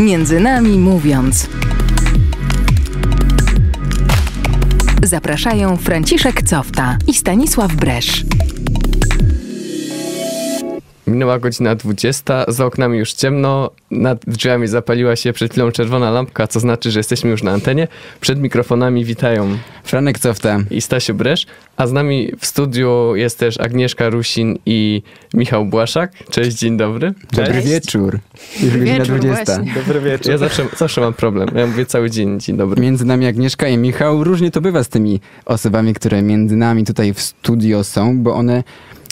Między nami mówiąc. Zapraszają Franciszek Cofta i Stanisław Bresz. Minęła godzina 20, za oknami już ciemno, nad drzwiami zapaliła się przed chwilą czerwona lampka, co znaczy, że jesteśmy już na antenie. Przed mikrofonami witają Franek Cofta i Stasiu Bresz, a z nami w studiu jest też Agnieszka Rusin i Michał Błaszak. Cześć, dzień dobry. Dobry Cześć. wieczór. Już godzina wieczór, 20. właśnie. Dobry wieczór. Ja zawsze, zawsze mam problem, ja mówię cały dzień dzień dobry. Między nami Agnieszka i Michał. Różnie to bywa z tymi osobami, które między nami tutaj w studio są, bo one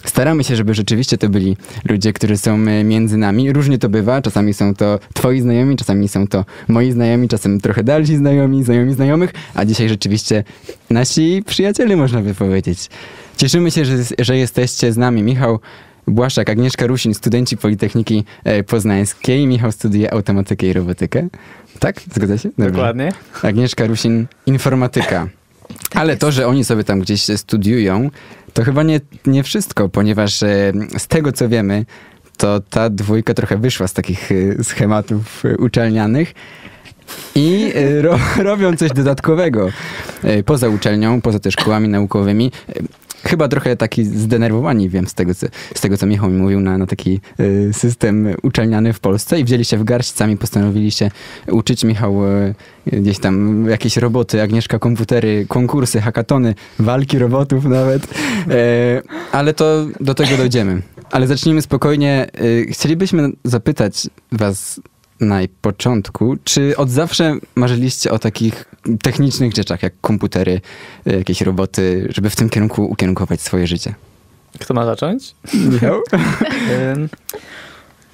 staramy się, żeby rzeczywiście to byli ludzie, którzy są e, między nami. Różnie to bywa. Czasami są to twoi znajomi, czasami są to moi znajomi, czasem trochę dalsi znajomi, znajomi znajomych, a dzisiaj rzeczywiście nasi przyjaciele, można by powiedzieć. Cieszymy się, że, że jesteście z nami. Michał Błaszczak, Agnieszka Rusin, studenci Politechniki e, Poznańskiej. Michał studiuje automatykę i robotykę. Tak? Zgadza się? Dobrze. Dokładnie. Agnieszka Rusin, informatyka. Ale to, że oni sobie tam gdzieś studiują, to chyba nie, nie wszystko, ponieważ e, z tego co wiemy, to ta dwójka trochę wyszła z takich e, schematów e, uczelnianych i ro, robią coś dodatkowego poza uczelnią, poza też szkołami naukowymi. Chyba trochę taki zdenerwowani, wiem, z tego, co, z tego co Michał mi mówił, na, na taki e, system uczelniany w Polsce i wzięli się w garść, sami postanowili się uczyć. Michał e, gdzieś tam jakieś roboty, Agnieszka komputery, konkursy, hakatony, walki robotów nawet. E, ale to do tego dojdziemy. Ale zacznijmy spokojnie. E, chcielibyśmy zapytać was na początku, czy od zawsze marzyliście o takich technicznych rzeczach, jak komputery, e, jakieś roboty, żeby w tym kierunku ukierunkować swoje życie? Kto ma zacząć? Michał?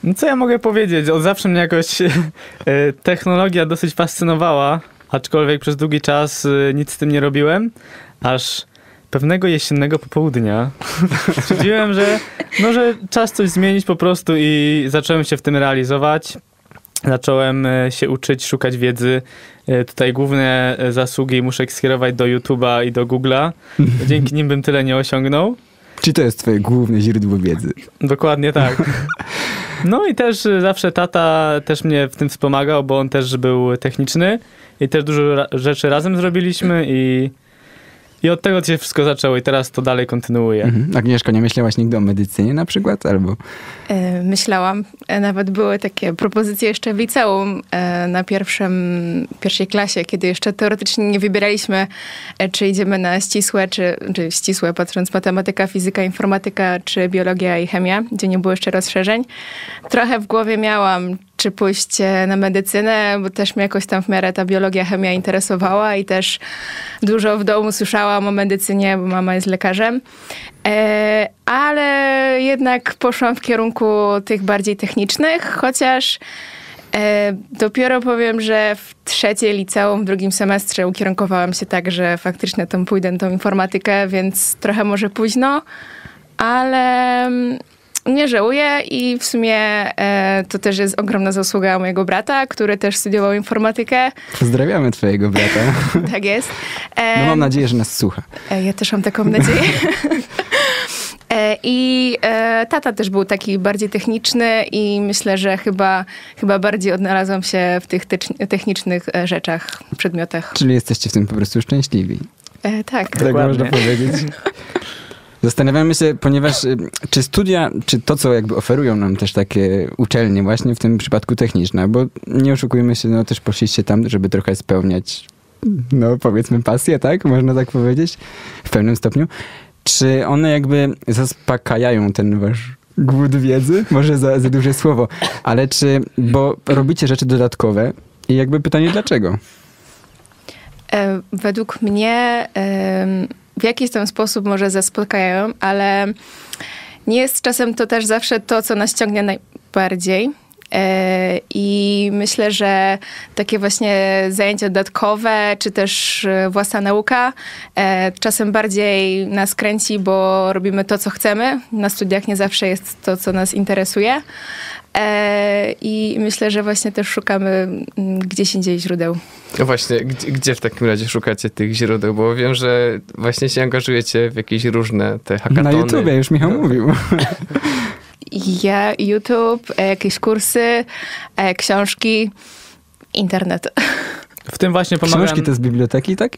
No co ja mogę powiedzieć? Od zawsze mnie jakoś e, technologia dosyć fascynowała, aczkolwiek przez długi czas e, nic z tym nie robiłem, aż pewnego jesiennego popołudnia stwierdziłem, że może czas coś zmienić po prostu i zacząłem się w tym realizować. Zacząłem e, się uczyć, szukać wiedzy. E, Tutaj główne e, zasługi muszę skierować do YouTube'a i do Google'a. Dzięki nim bym tyle nie osiągnął. Czy to jest twoje główne źródło wiedzy? Dokładnie tak. No i też zawsze tata też mnie w tym wspomagał, bo on też był techniczny i też dużo rzeczy razem zrobiliśmy i, i od tego się wszystko zaczęło i teraz to dalej kontynuuję. Mhm. Agnieszka, nie myślałaś nigdy o medycynie na przykład? Albo... E, Myślałam. E, Nawet były takie propozycje jeszcze w liceum e, na pierwszym, pierwszej klasie, kiedy jeszcze teoretycznie nie wybieraliśmy, e, czy idziemy na ścisłe, czy, czy ścisłe, patrząc matematyka, fizyka, informatyka, czy biologia i chemia, gdzie nie było jeszcze rozszerzeń. Trochę w głowie miałam, czy pójść na medycynę, bo też mnie jakoś tam w miarę ta biologia, chemia interesowała i też dużo w domu słyszałam o medycynie, bo mama jest lekarzem. E, ale jednak poszłam w kierunku tych bardziej technicznych, chociaż e, dopiero powiem, że w trzeciej liceum, w drugim semestrze ukierunkowałam się tak, że faktycznie tam pójdę tą informatykę, więc trochę może późno, ale mm, nie żałuję i w sumie e, to też jest ogromna zasługa mojego brata, który też studiował informatykę. Pozdrawiamy twojego brata. Tak jest. E, No mam nadzieję, że nas słucha. E, Ja też mam taką nadzieję. E, I e, tata też był taki bardziej techniczny i myślę, że chyba, chyba bardziej odnalazłam się w tych tecz- technicznych e, rzeczach, przedmiotach. Czyli jesteście w tym po prostu szczęśliwi. E, tak. Tak można powiedzieć. Zastanawiamy się, ponieważ y, czy studia, czy to, co jakby oferują nam też takie uczelnie, właśnie w tym przypadku techniczne, bo nie oszukujmy się, no też poszliście tam, żeby trochę spełniać, no powiedzmy pasję, tak? Można tak powiedzieć, w pewnym stopniu. Czy one jakby zaspokajają ten wasz głód wiedzy? Może za, za duże słowo, ale czy, bo robicie rzeczy dodatkowe i jakby pytanie dlaczego? E, według mnie w jakiś tam sposób może zaspokajają, ale nie jest czasem to też zawsze to, co nas ciągnie najbardziej. E, I myślę, że takie właśnie zajęcia dodatkowe, czy też e, własna nauka e, czasem bardziej nas kręci, bo robimy to, co chcemy. Na studiach nie zawsze jest to, co nas interesuje. E, I myślę, że właśnie też szukamy mm, gdzieś indziej źródeł. No właśnie, gdzie, gdzie w takim razie szukacie tych źródeł? Bo wiem, że właśnie się angażujecie w jakieś różne te hackatony. Na YouTubie już Michał mówił. ja, YouTube, e, jakieś kursy, e, książki, internet. W tym właśnie pomagałem. Książki to z biblioteki, tak?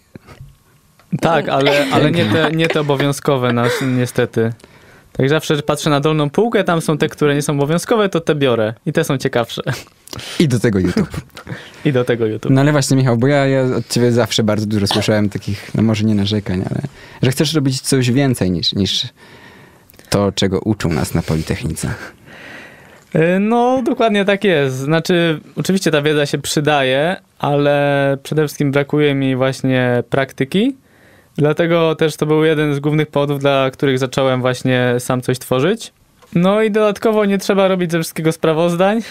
Tak, ale, ale nie, te, nie te obowiązkowe nas, niestety. Tak zawsze patrzę na dolną półkę, tam są te, które nie są obowiązkowe, to te biorę. I te są ciekawsze. I do tego YouTube. I do tego YouTube. No ale właśnie Michał, bo ja, ja od ciebie zawsze bardzo dużo słyszałem takich, no może nie narzekań, ale że chcesz robić coś więcej niż, niż to, czego uczą nas na Politechnice. Y, No, dokładnie tak jest. Znaczy, oczywiście ta wiedza się przydaje, ale przede wszystkim brakuje mi właśnie praktyki. Dlatego też to był jeden z głównych powodów, dla których zacząłem właśnie sam coś tworzyć. No i dodatkowo nie trzeba robić ze wszystkiego sprawozdań.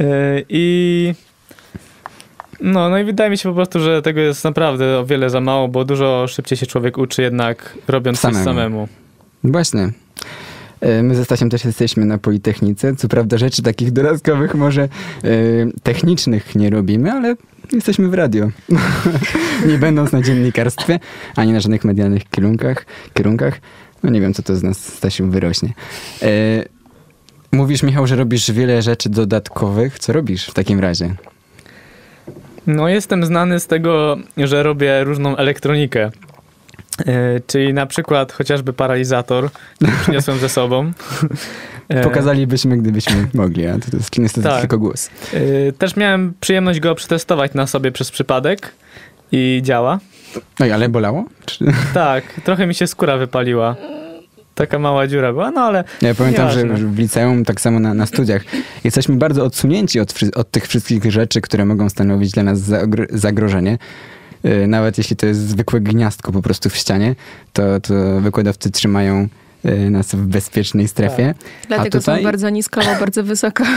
Y, I no, no i wydaje mi się po prostu, że tego jest naprawdę o wiele za mało, bo dużo szybciej się człowiek uczy jednak robiąc Samemu. coś samemu. Właśnie. E, My ze Stasiem też jesteśmy na Politechnice. Co prawda rzeczy takich dodatkowych, może e, technicznych nie robimy, ale jesteśmy w radio. nie będąc na dziennikarstwie, ani na żadnych medialnych kierunkach. kierunkach. No nie wiem, co to z nas, Stasiu, wyrośnie. E, mówisz, Michał, że robisz wiele rzeczy dodatkowych. Co robisz w takim razie? No, jestem znany z tego, że robię różną elektronikę. E, czyli na przykład chociażby paralizator, który przyniosłem ze sobą. E, Pokazalibyśmy, gdybyśmy mogli, a to, jest niestety Tak. tylko głos. e, też miałem przyjemność go przetestować na sobie przez przypadek i działa. No i ale bolało? Czy... Tak, trochę mi się skóra wypaliła. Taka mała dziura była, no ale Ja pamiętam, że w liceum, tak samo na, na studiach, jesteśmy bardzo odsunięci od, od tych wszystkich rzeczy, które mogą stanowić dla nas zagr- zagrożenie. Yy, Nawet jeśli to jest zwykłe gniazdko po prostu w ścianie, to, to wykładowcy trzymają nas w bezpiecznej strefie. Dlatego tutaj? są bardzo nisko albo bardzo wysoko.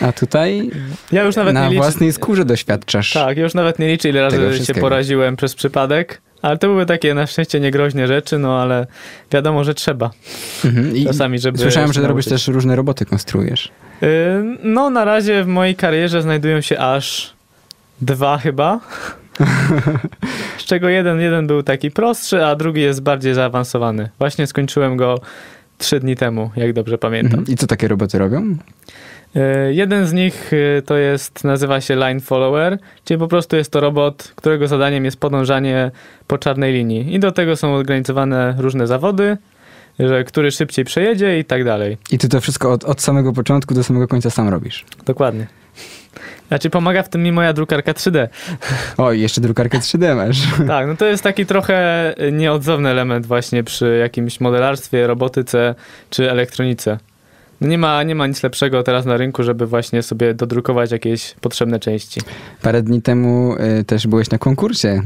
A tutaj ja już nawet na nie liczę. własnej skórze doświadczasz. Tak, ja już nawet nie liczę, ile razy się poraziłem przez przypadek. Ale to były takie na szczęście niegroźne rzeczy, no ale wiadomo, że trzeba. Mhm. I Czasami, żeby Słyszałem, że robisz też różne roboty, konstruujesz. Yy, No, na razie w mojej karierze znajdują się aż dwa chyba. Z czego jeden, jeden był taki prostszy, a drugi jest bardziej zaawansowany. Właśnie skończyłem go trzy dni temu, jak dobrze pamiętam. Mhm. I co takie roboty robią? Yy, Jeden z nich yy, to jest, nazywa się Line Follower, czyli po prostu jest to robot, którego zadaniem jest podążanie po czarnej linii. I do tego są organizowane różne zawody, że który szybciej przejedzie i tak dalej. I ty to wszystko od, od samego początku do samego końca sam robisz. Dokładnie. Znaczy pomaga w tym mi moja drukarka 3D. O, jeszcze drukarkę 3D masz. Tak, no to jest taki trochę nieodzowny element właśnie przy jakimś modelarstwie, robotyce czy elektronice. Nie ma, nie ma nic lepszego teraz na rynku, żeby właśnie sobie dodrukować jakieś potrzebne części. Parę dni temu y, też byłeś na konkursie,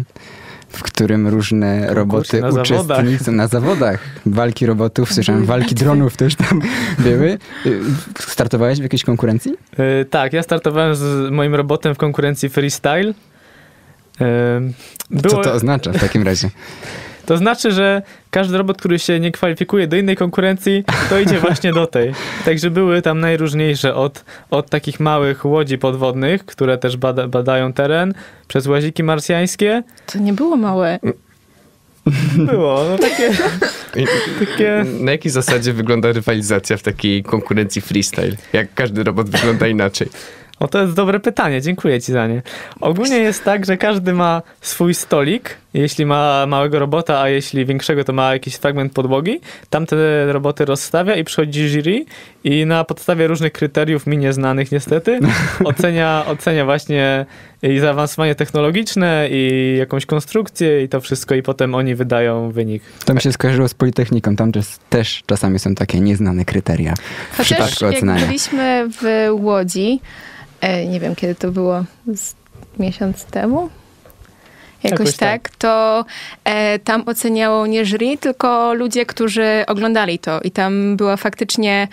w którym różne roboty na zawodach. uczestnicy na zawodach. Walki robotów, słyszałem, walki dronów też tam były. Y, Startowałeś w jakiejś konkurencji? Yy, tak, ja startowałem z moim robotem w konkurencji freestyle. Yy, Co było- to oznacza w takim razie? To znaczy, że każdy robot, który się nie kwalifikuje do innej konkurencji, to idzie właśnie do tej. Także były tam najróżniejsze od, od takich małych łodzi podwodnych, które też bada, badają teren, przez łaziki marsjańskie. To nie było małe. Było, no takie, takie... Na jakiej zasadzie wygląda rywalizacja w takiej konkurencji freestyle? Jak każdy robot wygląda inaczej? O, to jest dobre pytanie, dziękuję ci za nie. Ogólnie jest tak, że każdy ma swój stolik, jeśli ma małego robota, a jeśli większego, to ma jakiś fragment podłogi. Tam te roboty rozstawia i przychodzi jury i na podstawie różnych kryteriów, mi nieznanych niestety, ocenia, ocenia właśnie i zaawansowanie technologiczne, i jakąś konstrukcję, i to wszystko, i potem oni wydają wynik. To mi się skojarzyło z Politechniką. Tam też, też czasami są takie nieznane kryteria w Chociaż przypadku jak oceniania. byliśmy w Łodzi, e, nie wiem kiedy to było, z miesiąc temu? Jakoś, Jakoś tak. tak, to e, tam oceniało nie jury, tylko ludzie, którzy oglądali to. I tam była faktycznie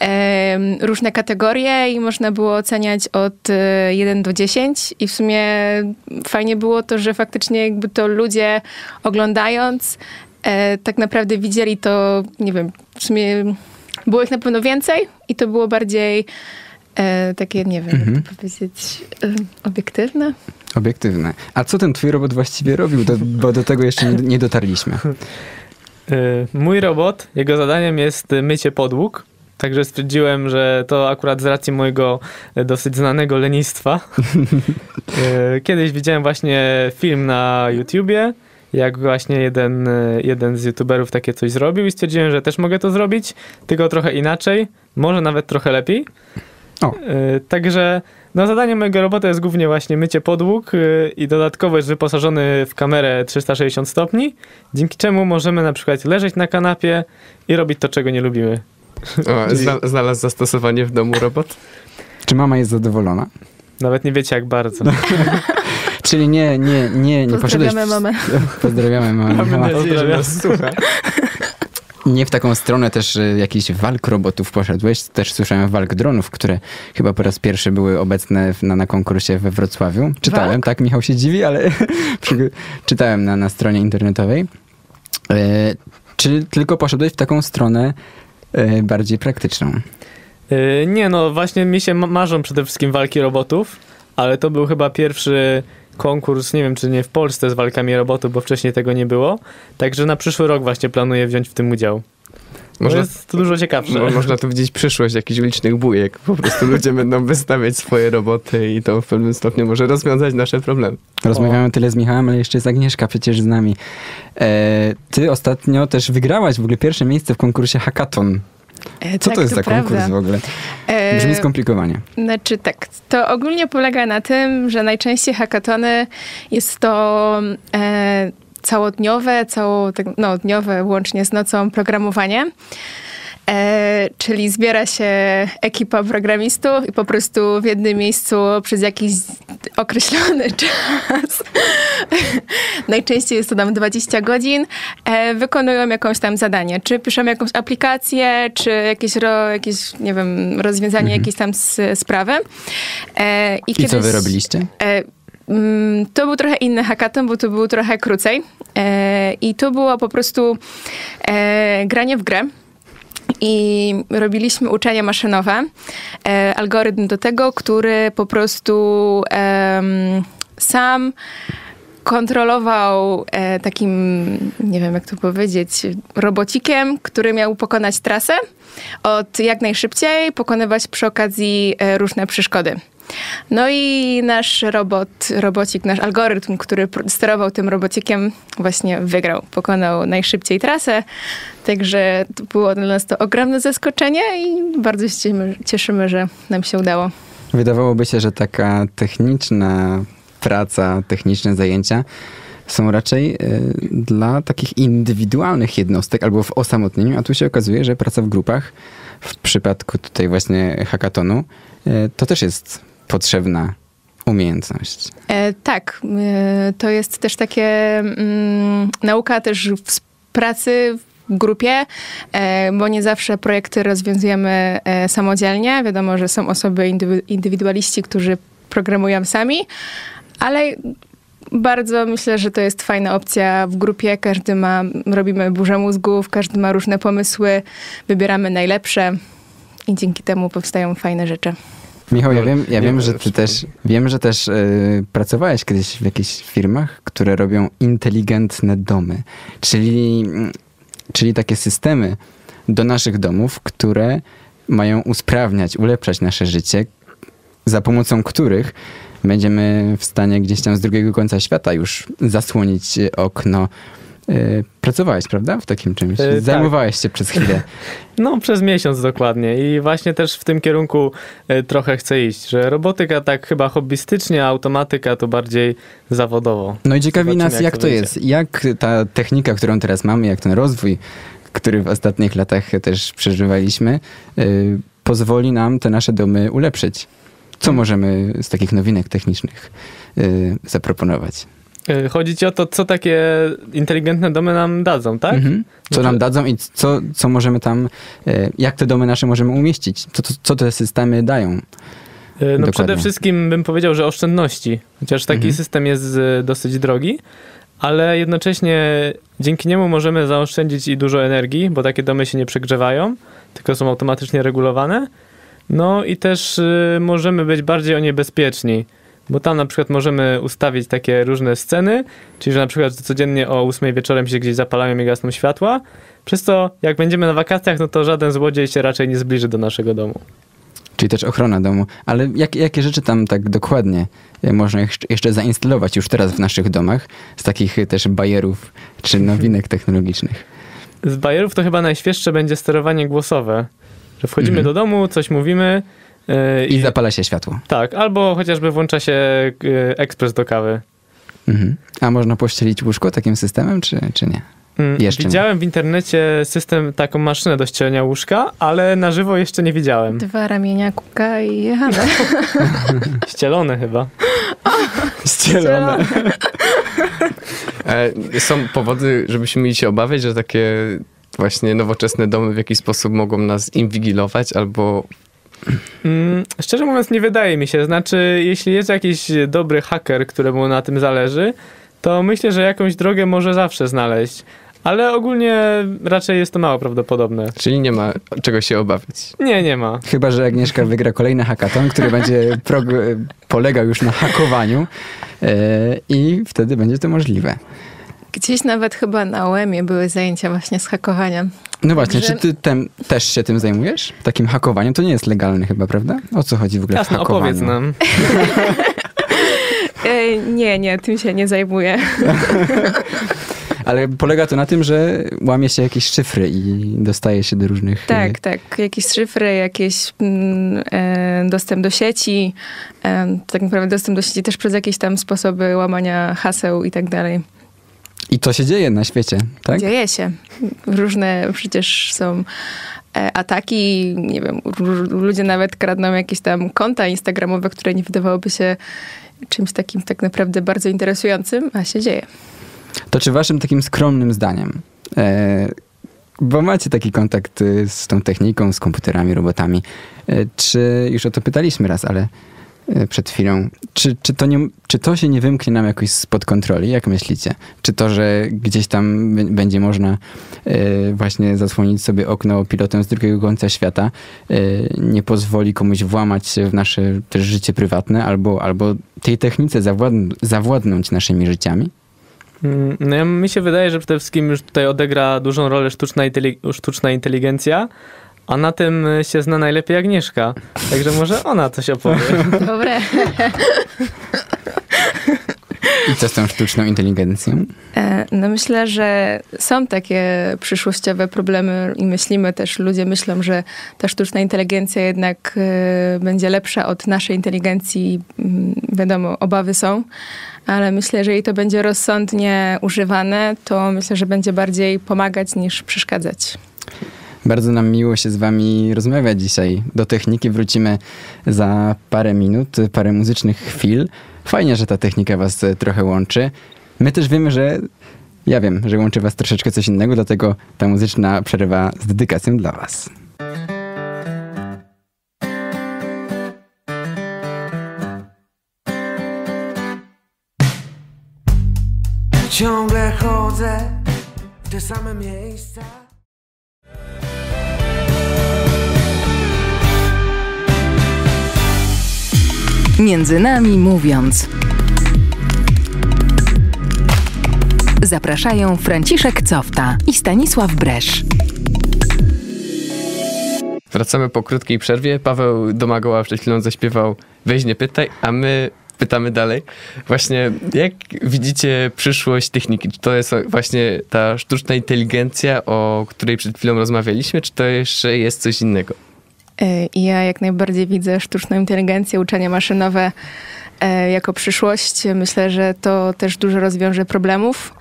e, różne kategorie i można było oceniać od e, 1 do 10. I w sumie fajnie było to, że faktycznie jakby to ludzie oglądając e, tak naprawdę widzieli to, nie wiem, w sumie było ich na pewno więcej i to było bardziej e, takie, nie wiem, Mhm. jak to powiedzieć, e, obiektywne. Obiektywne. A co ten twój robot właściwie robił? Do, bo do tego jeszcze nie, nie dotarliśmy. Y, Mój robot, jego zadaniem jest mycie podłóg. Także stwierdziłem, że to akurat z racji mojego y, dosyć znanego lenistwa. Y, Kiedyś widziałem właśnie film na YouTubie, jak właśnie jeden, jeden z YouTuberów takie coś zrobił i stwierdziłem, że też mogę to zrobić, tylko trochę inaczej, może nawet trochę lepiej. O. Y, Także no, zadaniem mojego robota jest głównie właśnie mycie podłóg y, i dodatkowo jest wyposażony w kamerę 360 stopni, dzięki czemu możemy na przykład leżeć na kanapie i robić to, czego nie lubimy. O, zna, znalazł zastosowanie w domu robot? Czy mama jest zadowolona? Nawet nie wiecie jak bardzo. Czyli nie, nie, nie, nie poszedłeś... Pozdrawiamy mamę. Pozdrawiamy mamę. Mamy nadzieję, że nas słucha. Nie w taką stronę też y, jakichś walk robotów poszedłeś. Też słyszałem walk dronów, które chyba po raz pierwszy były obecne na, na konkursie we Wrocławiu. Czytałem, Walk? tak, Michał się dziwi, ale czytałem na, na stronie internetowej. E, czy tylko poszedłeś w taką stronę e, bardziej praktyczną? Y, Nie no, właśnie mi się ma- marzą przede wszystkim walki robotów, ale to był chyba pierwszy konkurs, nie wiem czy nie w Polsce z walkami robotów, bo wcześniej tego nie było. Także na przyszły rok właśnie planuję wziąć w tym udział. Można, Może jest to dużo ciekawsze. mo- można tu widzieć przyszłość jakichś ulicznych bujek. Po prostu ludzie będą wystawiać swoje roboty i to w pewnym stopniu może rozwiązać nasze problemy. Rozmawiamy tyle z Michałem, ale jeszcze jest Agnieszka przecież z nami. E, ty ostatnio też wygrałaś w ogóle pierwsze miejsce w konkursie Hackathon. E, Co tak, to jest za prawda. konkurs w ogóle? E, Brzmi skomplikowanie. Znaczy tak, to ogólnie polega na tym, że najczęściej hackatony jest to e, całodniowe, cało, tak, no, dniowe łącznie z nocą programowanie. E, czyli zbiera się ekipa programistów i po prostu w jednym miejscu przez jakiś określony czas, najczęściej jest to tam 20 godzin, e, wykonują jakąś tam zadanie. Czy piszą jakąś aplikację, czy jakieś, ro, jakieś nie wiem, rozwiązanie jakiejś tam s- sprawy. E, I co wy robiliście? E, mm, To był trochę inny hackathon, bo to był trochę krócej. E, I to było po prostu e, granie w grę. I robiliśmy uczenie maszynowe, e, algorytm do tego, który po prostu em, sam kontrolował e, takim, nie wiem jak to powiedzieć, robocikiem, który miał pokonać trasę od jak najszybciej, pokonywać przy okazji e, różne przeszkody. No i nasz robot, robocik, nasz algorytm, który sterował tym robocikiem, właśnie wygrał. Pokonał najszybciej trasę. Także było dla nas to ogromne zaskoczenie i bardzo się cieszymy, cieszymy, że nam się udało. Wydawałoby się, że taka techniczna praca, techniczne zajęcia są raczej y, dla takich indywidualnych jednostek albo w osamotnieniu, a tu się okazuje, że praca w grupach, w przypadku tutaj właśnie hackatonu, y, to też jest potrzebna umiejętność. E, tak, e, to jest też takie mm, nauka też w pracy w grupie, e, bo nie zawsze projekty rozwiązujemy e, samodzielnie. Wiadomo, że są osoby indywi- indywidualiści, którzy programują sami, ale bardzo myślę, że to jest fajna opcja w grupie. Każdy ma, robimy burzę mózgów, każdy ma różne pomysły, wybieramy najlepsze i dzięki temu powstają fajne rzeczy. Michał, ja No, wiem, ja wiem że ty też, wiem, że też y, pracowałeś kiedyś w jakichś firmach, które robią inteligentne domy, czyli, mm, czyli takie systemy do naszych domów, które mają usprawniać, ulepszać nasze życie, za pomocą których będziemy w stanie gdzieś tam z drugiego końca świata już zasłonić okno. Y, Pracowałeś, prawda, w takim czymś? E, tak. Zajmowałeś się przez chwilę. No, przez miesiąc dokładnie. I właśnie też w tym kierunku e, trochę chcę iść, że robotyka tak chyba hobbystycznie, a automatyka to bardziej zawodowo. No i ciekawi Zobaczymy, nas, jak jak to to jest. Jak ta technika, którą teraz mamy, jak ten rozwój, który w ostatnich latach też przeżywaliśmy, y, pozwoli nam te nasze domy ulepszyć. Co możemy z takich nowinek technicznych y, zaproponować? E, Chodzi ci o to, co takie inteligentne domy nam dadzą, tak? Mhm. Co nam dadzą i co, co możemy tam, y, jak te domy nasze możemy umieścić? Co, co, te systemy dają? E, No Dokładnie. przede wszystkim bym powiedział, że oszczędności. Chociaż taki Mhm. system jest e, dosyć drogi, ale jednocześnie dzięki niemu możemy zaoszczędzić i dużo energii, bo takie domy się nie przegrzewają, tylko są automatycznie regulowane. No i też e, możemy być bardziej o nie bezpieczni, bo tam na przykład możemy ustawić takie różne sceny, czyli że na przykład codziennie o 8 wieczorem się gdzieś zapalają i gasną światła, przez to jak będziemy na wakacjach, no to żaden złodziej się raczej nie zbliży do naszego domu. Czyli też ochrona domu. Ale jak, jakie rzeczy tam tak dokładnie e, można jeszcze- zainstalować już teraz w naszych domach z takich e, też bajerów czy nowinek technologicznych? Z bajerów to chyba najświeższe będzie sterowanie głosowe, że wchodzimy Mhm. do domu, coś mówimy yy, I zapala się światło. tak, albo chociażby włącza się yy, ekspres do kawy. Mhm. A można pościelić łóżko takim systemem, czy, czy nie? Mm, Jeszcze nie. widziałem w internecie system, taką maszynę do ścielenia łóżka, ale na żywo jeszcze nie widziałem. Dwa ramienia kuka i jechamy. Ścielone chyba. Ścielone. E, są powody, żebyśmy mieli się obawiać, że takie właśnie nowoczesne domy w jakiś sposób mogą nas inwigilować albo Mm, szczerze mówiąc, nie wydaje mi się. Znaczy, jeśli jest jakiś dobry haker, któremu na tym zależy, to myślę, że jakąś drogę może zawsze znaleźć. Ale ogólnie raczej jest to mało prawdopodobne. Czyli nie ma czego się obawiać. Nie, nie ma. Chyba, że Agnieszka wygra kolejny hackathon, który będzie prog- polegał już na hakowaniu e, i wtedy będzie to możliwe. Gdzieś nawet chyba na UEM-ie były zajęcia właśnie z hakowaniem. No właśnie, Że- czy ty tem, też się tym zajmujesz? Takim hakowaniem? To nie jest legalne chyba, prawda? O co chodzi w ogóle w Jasne, hakowaniu? opowiedz nam. E, nie, nie, tym się nie zajmuję. Ale polega to na tym, że łamie się jakieś szyfry i dostaje się do różnych... Tak, tak. Jakieś szyfry, jakiś mm, e, dostęp do sieci. E, tak naprawdę dostęp do sieci też przez jakieś tam sposoby łamania haseł i tak dalej. I to się dzieje na świecie, tak? Dzieje się. Różne przecież są e, ataki, nie wiem, ludzie nawet kradną jakieś tam konta instagramowe, które nie wydawałoby się czymś takim tak naprawdę bardzo interesującym, a się dzieje. To czy waszym takim skromnym zdaniem, e, bo macie taki kontakt e, z tą techniką, z komputerami, robotami, e, czy już o to pytaliśmy raz, ale przed chwilą, czy, czy, to nie, czy to się nie wymknie nam jakoś spod kontroli? Jak myślicie? Czy to, że gdzieś tam będzie można e, właśnie zasłonić sobie okno pilotem z drugiego końca świata, e, nie pozwoli komuś włamać się w nasze też życie prywatne, albo, albo tej technice zawładn- zawładnąć naszymi życiami? Mm, No ja, mi się wydaje, że przede wszystkim już tutaj odegra dużą rolę sztuczna, inteli- sztuczna inteligencja, a na tym y, się zna najlepiej Agnieszka. Także może ona coś opowie. Dobre. I co z tą sztuczną inteligencją? E, No myślę, że są takie przyszłościowe problemy i myślimy też, ludzie myślą, że ta sztuczna inteligencja jednak e, będzie lepsza od naszej inteligencji. Mm, Wiadomo, obawy są, ale myślę, że jeżeli to będzie rozsądnie używane, to myślę, że będzie bardziej pomagać niż przeszkadzać. Bardzo nam miło się z wami rozmawiać dzisiaj. Do techniki wrócimy za parę minut, parę muzycznych chwil. Fajnie, że ta technika was e, trochę łączy. My też wiemy, że ja wiem, że łączy was troszeczkę coś innego, dlatego ta muzyczna przerwa z dedykacją dla was. Ciągle chodzę w te same miejsca. Między nami mówiąc. Zapraszają Franciszek Cofta i Stanisław Bresz. Wracamy po krótkiej przerwie. Paweł Domagała przed chwilą zaśpiewał Weź nie pytaj, a my pytamy dalej. Właśnie, jak widzicie przyszłość techniki? Czy to jest właśnie ta sztuczna inteligencja, o której przed chwilą rozmawialiśmy, czy to jeszcze jest coś innego? E, i Ja jak najbardziej widzę sztuczną inteligencję, uczenie maszynowe e, jako przyszłość. Myślę, że to też dużo rozwiąże problemów,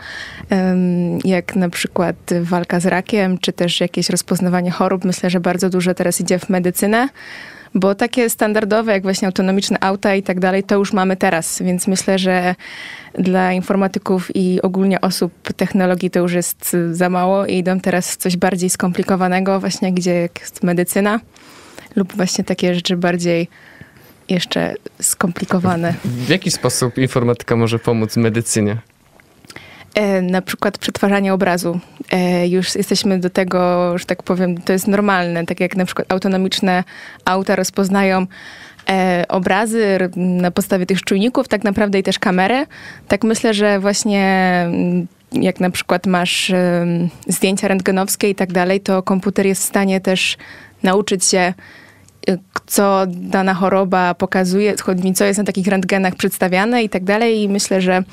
em, jak na przykład walka z rakiem, czy też jakieś rozpoznawanie chorób. Myślę, że bardzo dużo teraz idzie w medycynę, bo takie standardowe, jak właśnie autonomiczne auta i tak dalej, to już mamy teraz, więc myślę, że dla informatyków i ogólnie osób technologii to już jest za mało i idą teraz w coś bardziej skomplikowanego, właśnie gdzie jest medycyna lub właśnie takie rzeczy bardziej jeszcze skomplikowane. W jaki sposób informatyka może pomóc medycynie? E, na przykład przetwarzanie obrazu. E, już jesteśmy do tego, że tak powiem, to jest normalne, tak jak na przykład autonomiczne auta rozpoznają e, obrazy na podstawie tych czujników, tak naprawdę i też kamerę. Tak myślę, że właśnie mm, jak na przykład masz zdjęcia rentgenowskie i tak dalej, to komputer jest w stanie też nauczyć się co dana choroba pokazuje, co jest na takich rentgenach przedstawiane i tak dalej. I myślę, że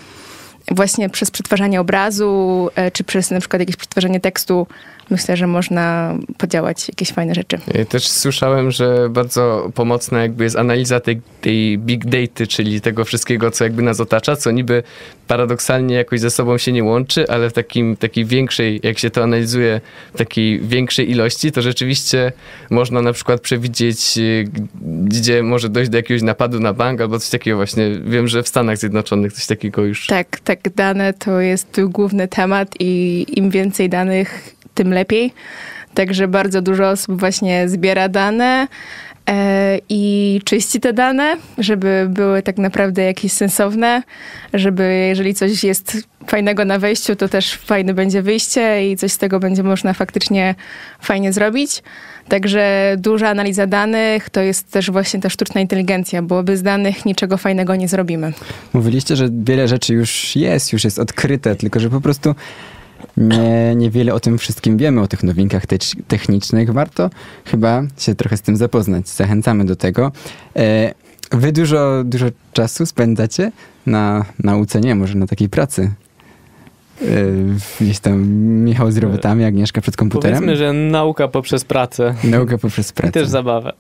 właśnie przez przetwarzanie obrazu, e, czy przez na przykład jakieś przetwarzanie tekstu, myślę, że można podziałać jakieś fajne rzeczy. Też słyszałem, że bardzo pomocna jakby jest analiza tej, tej big data, czyli tego wszystkiego, co jakby nas otacza, co niby paradoksalnie jakoś ze sobą się nie łączy, ale w takim, takiej większej, jak się to analizuje, takiej większej ilości, to rzeczywiście można na przykład przewidzieć, y, gdzie może dojść do jakiegoś napadu na bank albo coś takiego właśnie. Wiem, że w Stanach Zjednoczonych coś takiego już Tak, tak, dane to jest główny temat i im więcej danych, tym lepiej. Także bardzo dużo osób właśnie zbiera dane i czyści te dane, żeby były tak naprawdę jakieś sensowne, żeby jeżeli coś jest fajnego na wejściu, to też fajne będzie wyjście i coś z tego będzie można faktycznie fajnie zrobić. Także duża analiza danych to jest też właśnie ta sztuczna inteligencja, bo bez danych niczego fajnego nie zrobimy. Mówiliście, że wiele rzeczy już jest, już jest odkryte, tylko że po prostu nie, niewiele o tym wszystkim wiemy, o tych nowinkach tecz- technicznych. Warto chyba się trochę z tym zapoznać. Zachęcamy do tego. E, wy dużo, dużo czasu spędzacie na nauce, nie, może na takiej pracy. E, gdzieś tam Michał z robotami, Agnieszka przed komputerem. Powiedzmy, że nauka poprzez pracę Nauka poprzez i pracę. też zabawę.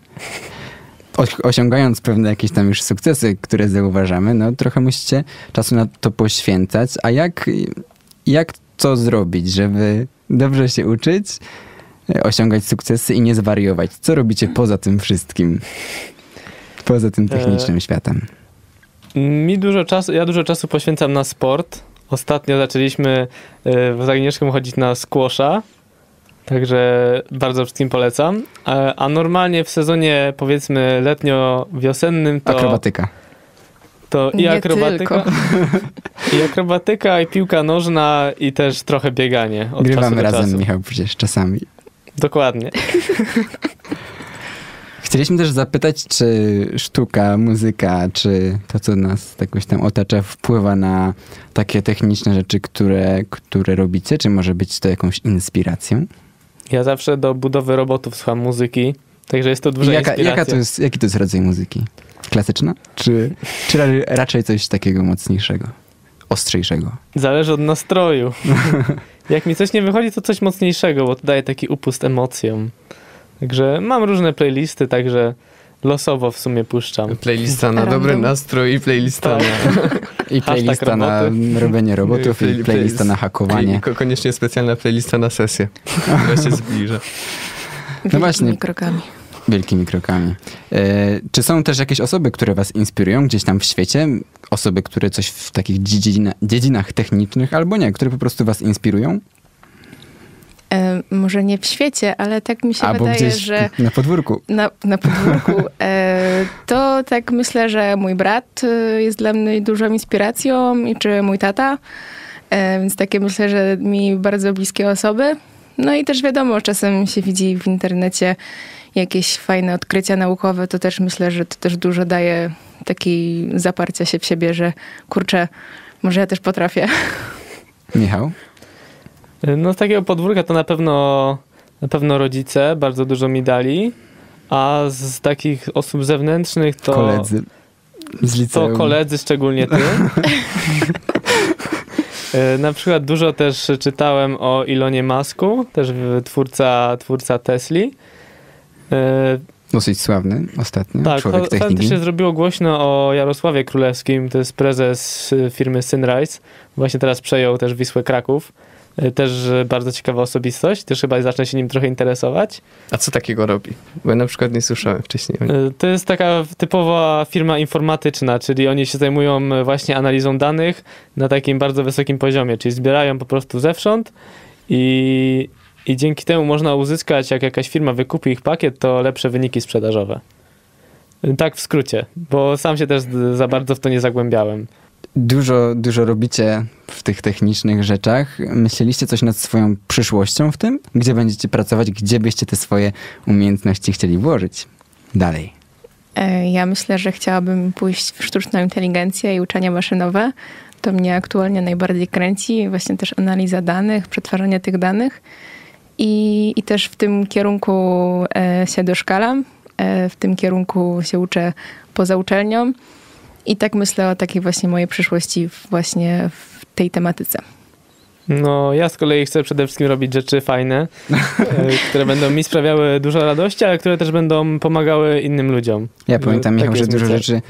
Osiągając pewne jakieś tam już sukcesy, które zauważamy, no trochę musicie czasu na to poświęcać. A jak, jak to zrobić, żeby dobrze się uczyć, e, osiągać sukcesy i nie zwariować? Co robicie poza tym wszystkim? Poza tym technicznym światem. Mi dużo czasu, ja dużo czasu poświęcam na sport. Ostatnio zaczęliśmy e, z Agnieszką chodzić na squasha, także bardzo wszystkim polecam. E, A normalnie w sezonie powiedzmy letnio-wiosennym to, Akrobatyka. To i Nie akrobatyka, i akrobatyka, i piłka nożna, i też trochę bieganie od czasu Grywamy do razem, czasu. Michał, przecież czasami. Dokładnie. Chcieliśmy też zapytać, czy sztuka, muzyka, czy to, co nas jakoś tam otacza, wpływa na takie techniczne rzeczy, które, które robicie? Czy może być to jakąś inspiracją? Ja zawsze do budowy robotów słucham muzyki, także jest to duża jaka, inspiracja. jaka to jest, jaki to jest rodzaj muzyki? Klasyczna? Czy, czy ra- raczej coś takiego mocniejszego? Ostrzejszego? Zależy od nastroju. Jak mi coś nie wychodzi, to coś mocniejszego, bo to daje taki upust emocjom. Także mam różne playlisty, także losowo w sumie puszczam. Playlista na Random. dobry nastrój i playlista Tak. na... I playlista na robienie robotów, i Play- playlista na hakowanie. I ko- koniecznie specjalna playlista na sesję, która się zbliża. Wielkimi właśnie. krokami. Wielkimi krokami. E, czy są też jakieś osoby, które was inspirują gdzieś tam w świecie? Osoby, które coś w takich dziedzina, dziedzinach technicznych albo nie, które po prostu was inspirują? E, może nie w świecie, ale tak mi się albo wydaje, gdzieś że na podwórku. na, na podwórku, e, to tak myślę, że mój brat e, jest dla mnie dużą inspiracją i czy mój tata. E, więc takie myślę, że mi bardzo bliskie osoby. No i też wiadomo, czasem się widzi w internecie jakieś fajne odkrycia naukowe, to też myślę, że to też dużo daje takiej zaparcia się w siebie, że kurczę, może ja też potrafię. Michał? No z takiego podwórka to na pewno, na pewno rodzice bardzo dużo mi dali, a z takich osób zewnętrznych to... Koledzy z To liceum. koledzy, szczególnie ty. E, Na przykład dużo też czytałem o Ilonie Masku, też twórca, twórca Tesli. E, Dosyć sławny ostatnio, tak, człowiek techniki. się zrobiło głośno o Jarosławie Królewskim, to jest prezes y, firmy Synrise. Właśnie teraz przejął też Wisłę Kraków. E, Też e, bardzo ciekawa osobistość, też chyba zacznę się nim trochę interesować. A co takiego robi? Bo ja na przykład nie słyszałem wcześniej To jest taka typowa firma informatyczna, czyli oni się zajmują właśnie analizą danych na takim bardzo wysokim poziomie, czyli zbierają po prostu zewsząd i, i dzięki temu można uzyskać, jak jakaś firma wykupi ich pakiet, to lepsze wyniki sprzedażowe. Tak w skrócie, bo sam się też za bardzo w to nie zagłębiałem. Dużo, dużo robicie w tych technicznych rzeczach. Myśleliście coś nad swoją przyszłością w tym? Gdzie będziecie pracować? Gdzie byście te swoje umiejętności chcieli włożyć? Dalej. E, Ja myślę, że chciałabym pójść w sztuczną inteligencję i uczenie maszynowe. To mnie aktualnie najbardziej kręci. Właśnie też analiza danych, przetwarzanie tych danych. I, i też w tym kierunku e, się doszkalam. E, w tym kierunku się uczę poza uczelnią. I tak myślę o takiej właśnie mojej przyszłości właśnie w tej tematyce. No, ja z kolei chcę przede wszystkim robić rzeczy fajne, e, które będą mi sprawiały dużo radości, ale które też będą pomagały innym ludziom. Ja pamiętam, Tak Michał, że jest dużo rzeczy,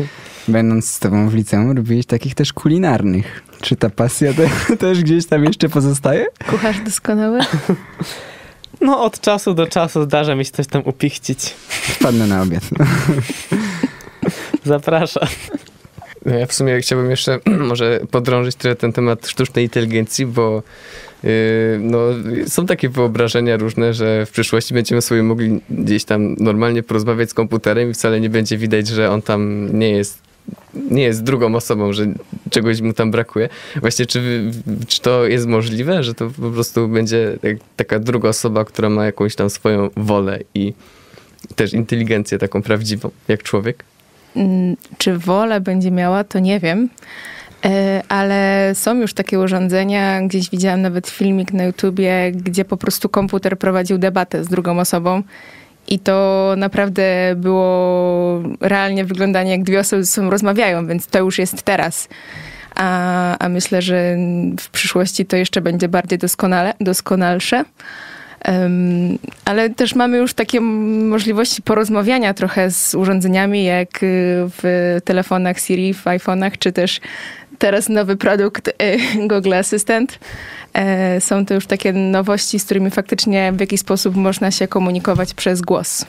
będąc z tobą w liceum, robiłeś takich też kulinarnych. Czy ta pasja te, też gdzieś tam jeszcze pozostaje? Kucharz doskonały? No, od czasu do czasu zdarza mi się coś tam upichcić. Wpadnę na obiad. Zapraszam. No ja w sumie chciałbym jeszcze może podrążyć trochę ten temat sztucznej inteligencji, bo yy, no, są takie wyobrażenia różne, że w przyszłości będziemy sobie mogli gdzieś tam normalnie porozmawiać z komputerem i wcale nie będzie widać, że on tam nie jest nie jest drugą osobą, że czegoś mu tam brakuje. Właśnie czy, czy to jest możliwe, że to po prostu będzie tak- taka druga osoba, która ma jakąś tam swoją wolę i też inteligencję taką prawdziwą, jak człowiek? Mm, Czy wolę będzie miała, to nie wiem. E, Ale są już takie urządzenia, gdzieś widziałam nawet filmik na YouTubie, gdzie po prostu komputer prowadził debatę z drugą osobą. I to naprawdę było realnie wyglądanie, jak dwie osoby ze sobą rozmawiają, więc to już jest teraz. A, a myślę, że w przyszłości to jeszcze będzie bardziej doskonale, doskonalsze. Em, ale też mamy już takie możliwości porozmawiania trochę z urządzeniami, jak y, w telefonach Siri, w iPhone'ach, czy też teraz nowy produkt y, Google Assistant. E, Są to już takie nowości, z którymi faktycznie w jakiś sposób można się komunikować przez głos.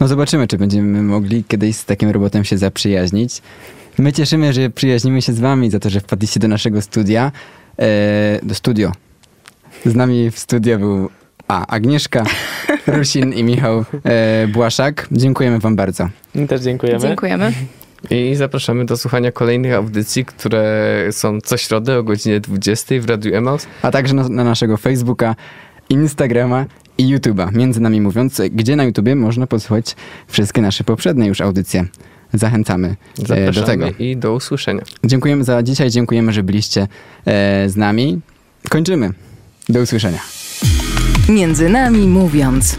No zobaczymy, czy będziemy mogli kiedyś z takim robotem się zaprzyjaźnić. My cieszymy, że przyjaźnimy się z wami za to, że wpadliście do naszego studia. E, do studio. Z nami w studio był a, Agnieszka Rusin i Michał e, Błaszak. Dziękujemy wam bardzo. My też dziękujemy. Dziękujemy. I zapraszamy do słuchania kolejnych audycji, które są co środę o godzinie 20 w Radiu Emaus. A także na, na naszego Facebooka, Instagrama i YouTube'a. Między nami mówiąc, gdzie na YouTubie można posłuchać wszystkie nasze poprzednie już audycje. Zachęcamy e, Zapraszamy do tego. i do usłyszenia. Dziękujemy za dzisiaj, dziękujemy, że byliście e, z nami. Kończymy. Do usłyszenia. Między nami mówiąc.